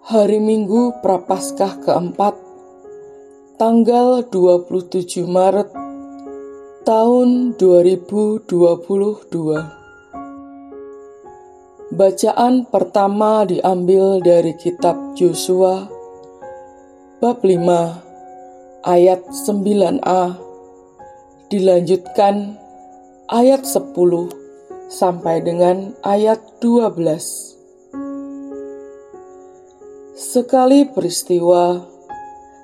Hari Minggu Prapaskah keempat, tanggal 27 Maret tahun 2022. Bacaan pertama diambil dari kitab Yosua bab 5 ayat 9a dilanjutkan ayat 10 sampai dengan ayat 12. Sekali peristiwa,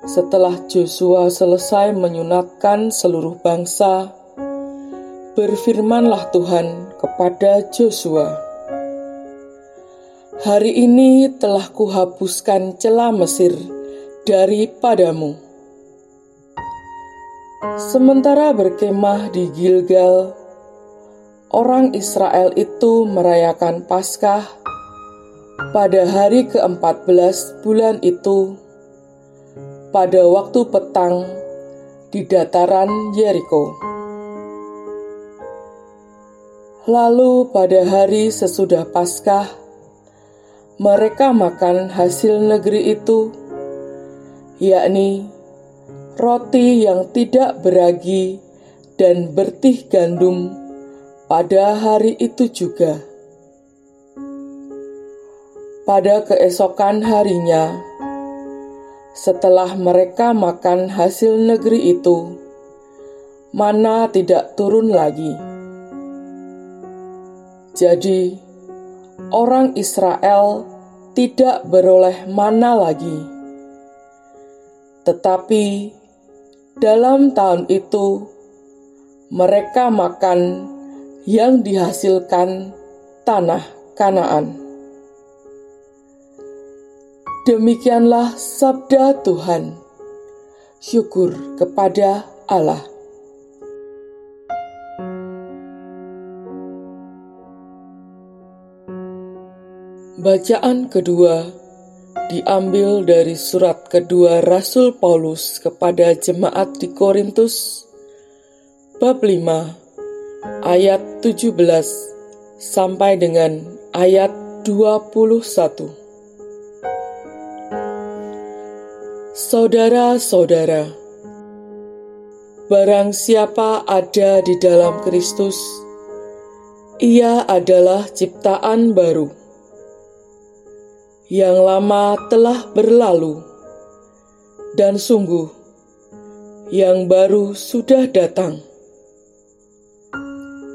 setelah Joshua selesai menyunatkan seluruh bangsa, berfirmanlah Tuhan kepada Joshua, "Hari ini telah kuhapuskan celah Mesir daripadamu." Sementara berkemah di Gilgal, orang Israel itu merayakan Paskah pada hari ke-14 bulan itu, pada waktu petang di dataran Yeriko. Lalu pada hari sesudah Paskah, mereka makan hasil negeri itu, yakni roti yang tidak beragi dan bertih gandum pada hari itu juga pada keesokan harinya, setelah mereka makan hasil negeri itu, mana tidak turun lagi. Jadi, orang Israel tidak beroleh mana lagi, tetapi dalam tahun itu mereka makan yang dihasilkan tanah Kanaan. Demikianlah sabda Tuhan. Syukur kepada Allah. Bacaan kedua diambil dari surat kedua Rasul Paulus kepada jemaat di Korintus bab 5 ayat 17 sampai dengan ayat 21. Saudara-saudara, barang siapa ada di dalam Kristus, ia adalah ciptaan baru. Yang lama telah berlalu, dan sungguh yang baru sudah datang.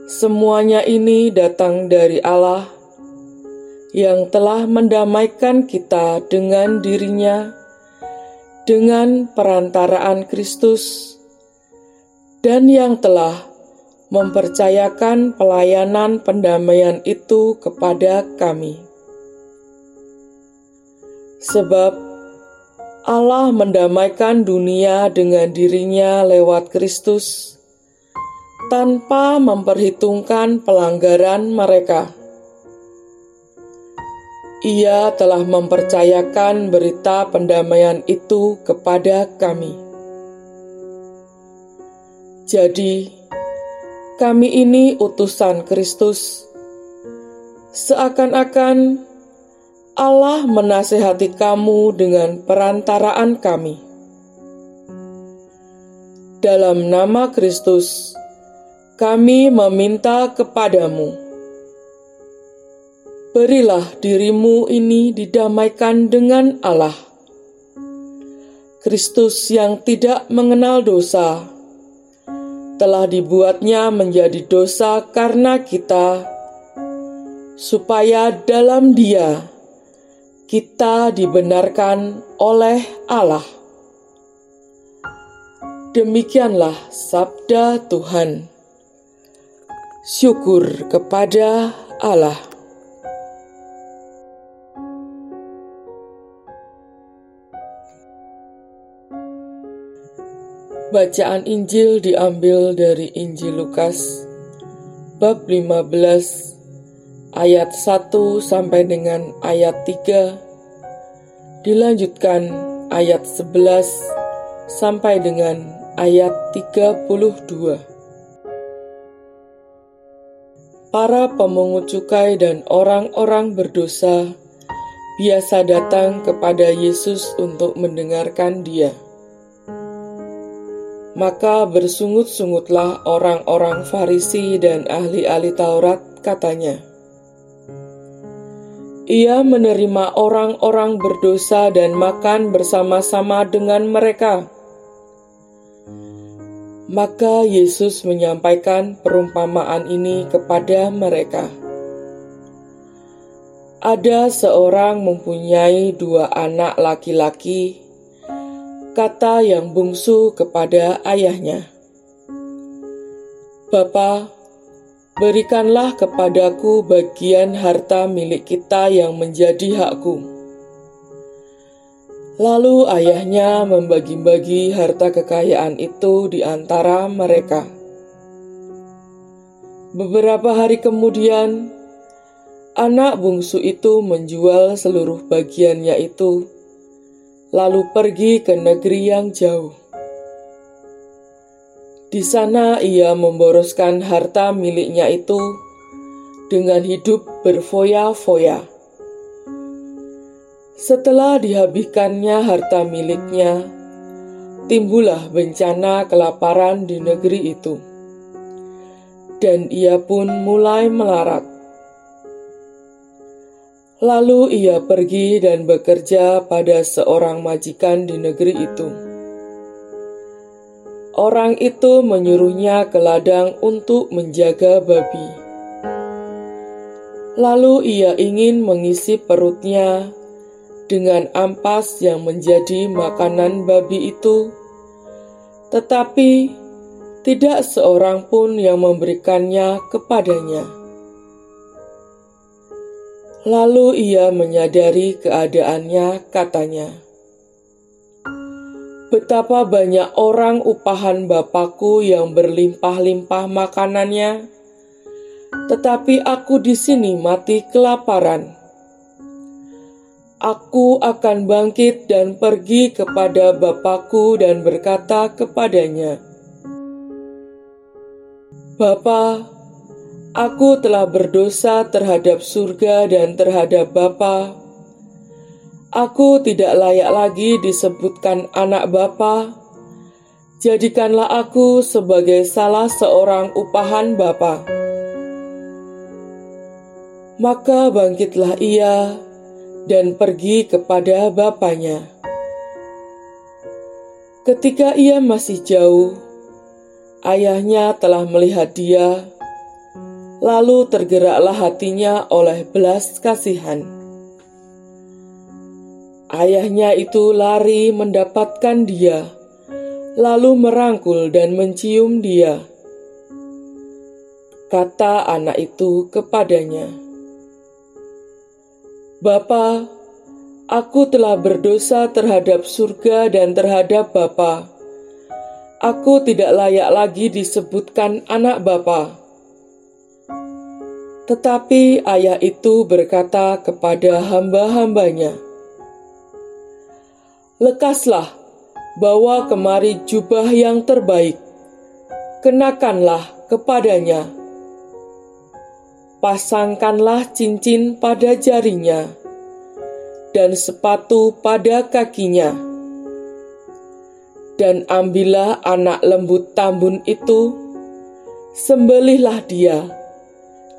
Semuanya ini datang dari Allah yang telah mendamaikan kita dengan dirinya dengan perantaraan Kristus dan yang telah mempercayakan pelayanan pendamaian itu kepada kami. Sebab Allah mendamaikan dunia dengan dirinya lewat Kristus tanpa memperhitungkan pelanggaran mereka ia telah mempercayakan berita pendamaian itu kepada kami. Jadi, kami ini utusan Kristus, seakan-akan Allah menasehati kamu dengan perantaraan kami. Dalam nama Kristus, kami meminta kepadamu berilah dirimu ini didamaikan dengan Allah. Kristus yang tidak mengenal dosa telah dibuatnya menjadi dosa karena kita, supaya dalam Dia kita dibenarkan oleh Allah. Demikianlah sabda Tuhan. Syukur kepada Allah. Bacaan Injil diambil dari Injil Lukas bab 15 ayat 1 sampai dengan ayat 3 dilanjutkan ayat 11 sampai dengan ayat 32 Para pemungut cukai dan orang-orang berdosa biasa datang kepada Yesus untuk mendengarkan Dia. Maka bersungut-sungutlah orang-orang Farisi dan ahli-ahli Taurat, katanya. Ia menerima orang-orang berdosa dan makan bersama-sama dengan mereka. Maka Yesus menyampaikan perumpamaan ini kepada mereka. Ada seorang mempunyai dua anak laki-laki kata yang bungsu kepada ayahnya, "Bapa, berikanlah kepadaku bagian harta milik kita yang menjadi hakku." Lalu ayahnya membagi-bagi harta kekayaan itu di antara mereka. Beberapa hari kemudian, anak bungsu itu menjual seluruh bagiannya itu lalu pergi ke negeri yang jauh. Di sana ia memboroskan harta miliknya itu dengan hidup berfoya-foya. Setelah dihabiskannya harta miliknya, timbullah bencana kelaparan di negeri itu. Dan ia pun mulai melarat. Lalu ia pergi dan bekerja pada seorang majikan di negeri itu. Orang itu menyuruhnya ke ladang untuk menjaga babi. Lalu ia ingin mengisi perutnya dengan ampas yang menjadi makanan babi itu, tetapi tidak seorang pun yang memberikannya kepadanya. Lalu ia menyadari keadaannya, katanya, "Betapa banyak orang upahan Bapakku yang berlimpah-limpah makanannya, tetapi aku di sini mati kelaparan. Aku akan bangkit dan pergi kepada Bapakku dan berkata kepadanya, Bapa, Aku telah berdosa terhadap surga dan terhadap Bapa. Aku tidak layak lagi disebutkan anak Bapa. Jadikanlah aku sebagai salah seorang upahan Bapa. Maka bangkitlah ia dan pergi kepada bapaknya. Ketika ia masih jauh, ayahnya telah melihat dia lalu tergeraklah hatinya oleh belas kasihan. Ayahnya itu lari mendapatkan dia, lalu merangkul dan mencium dia. Kata anak itu kepadanya, "Bapa, aku telah berdosa terhadap surga dan terhadap Bapa. Aku tidak layak lagi disebutkan anak Bapa." Tetapi ayah itu berkata kepada hamba-hambanya, "Lekaslah, bawa kemari jubah yang terbaik, kenakanlah kepadanya, pasangkanlah cincin pada jarinya, dan sepatu pada kakinya, dan ambillah anak lembut tambun itu, sembelihlah dia."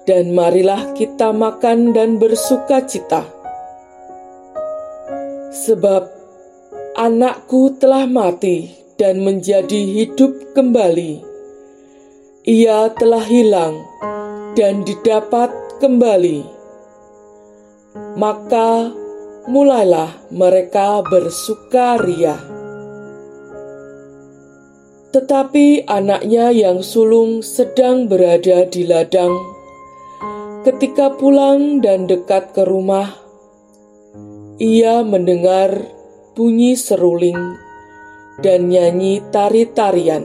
Dan marilah kita makan dan bersuka cita. Sebab anakku telah mati dan menjadi hidup kembali. Ia telah hilang dan didapat kembali. Maka mulailah mereka bersukaria. Tetapi anaknya yang sulung sedang berada di ladang Ketika pulang dan dekat ke rumah, ia mendengar bunyi seruling dan nyanyi tari-tarian.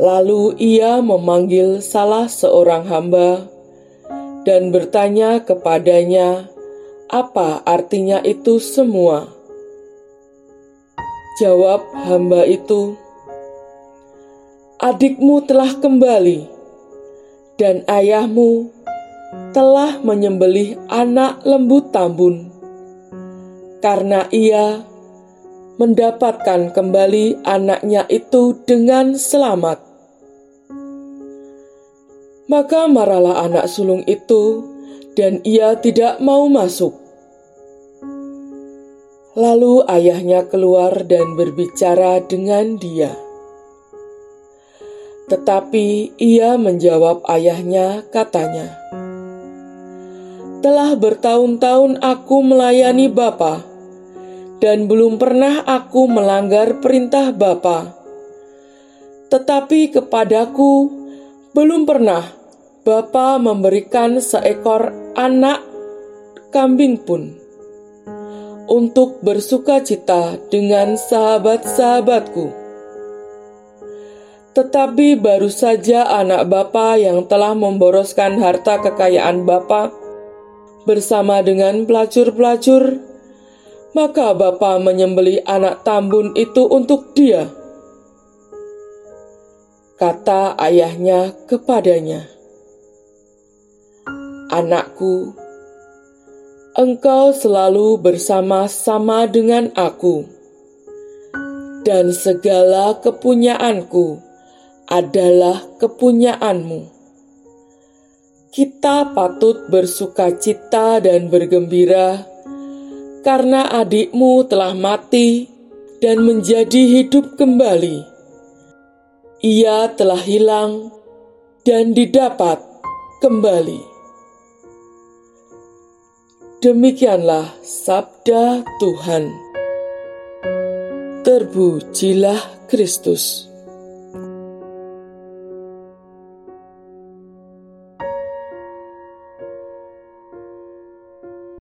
Lalu ia memanggil salah seorang hamba dan bertanya kepadanya, "Apa artinya itu semua?" Jawab hamba itu, "Adikmu telah kembali." Dan ayahmu telah menyembelih anak lembu tambun, karena ia mendapatkan kembali anaknya itu dengan selamat. Maka marahlah anak sulung itu, dan ia tidak mau masuk. Lalu ayahnya keluar dan berbicara dengan dia. Tetapi ia menjawab ayahnya, katanya, "Telah bertahun-tahun aku melayani Bapa, dan belum pernah aku melanggar perintah Bapa. Tetapi kepadaku belum pernah Bapa memberikan seekor anak kambing pun untuk bersuka cita dengan sahabat-sahabatku." Tetapi baru saja anak bapa yang telah memboroskan harta kekayaan bapa bersama dengan pelacur-pelacur, maka bapa menyembeli anak tambun itu untuk dia. Kata ayahnya kepadanya, "Anakku, engkau selalu bersama-sama dengan aku, dan segala kepunyaanku." Adalah kepunyaanmu. Kita patut bersuka cita dan bergembira karena adikmu telah mati dan menjadi hidup kembali. Ia telah hilang dan didapat kembali. Demikianlah sabda Tuhan. Terpujilah Kristus.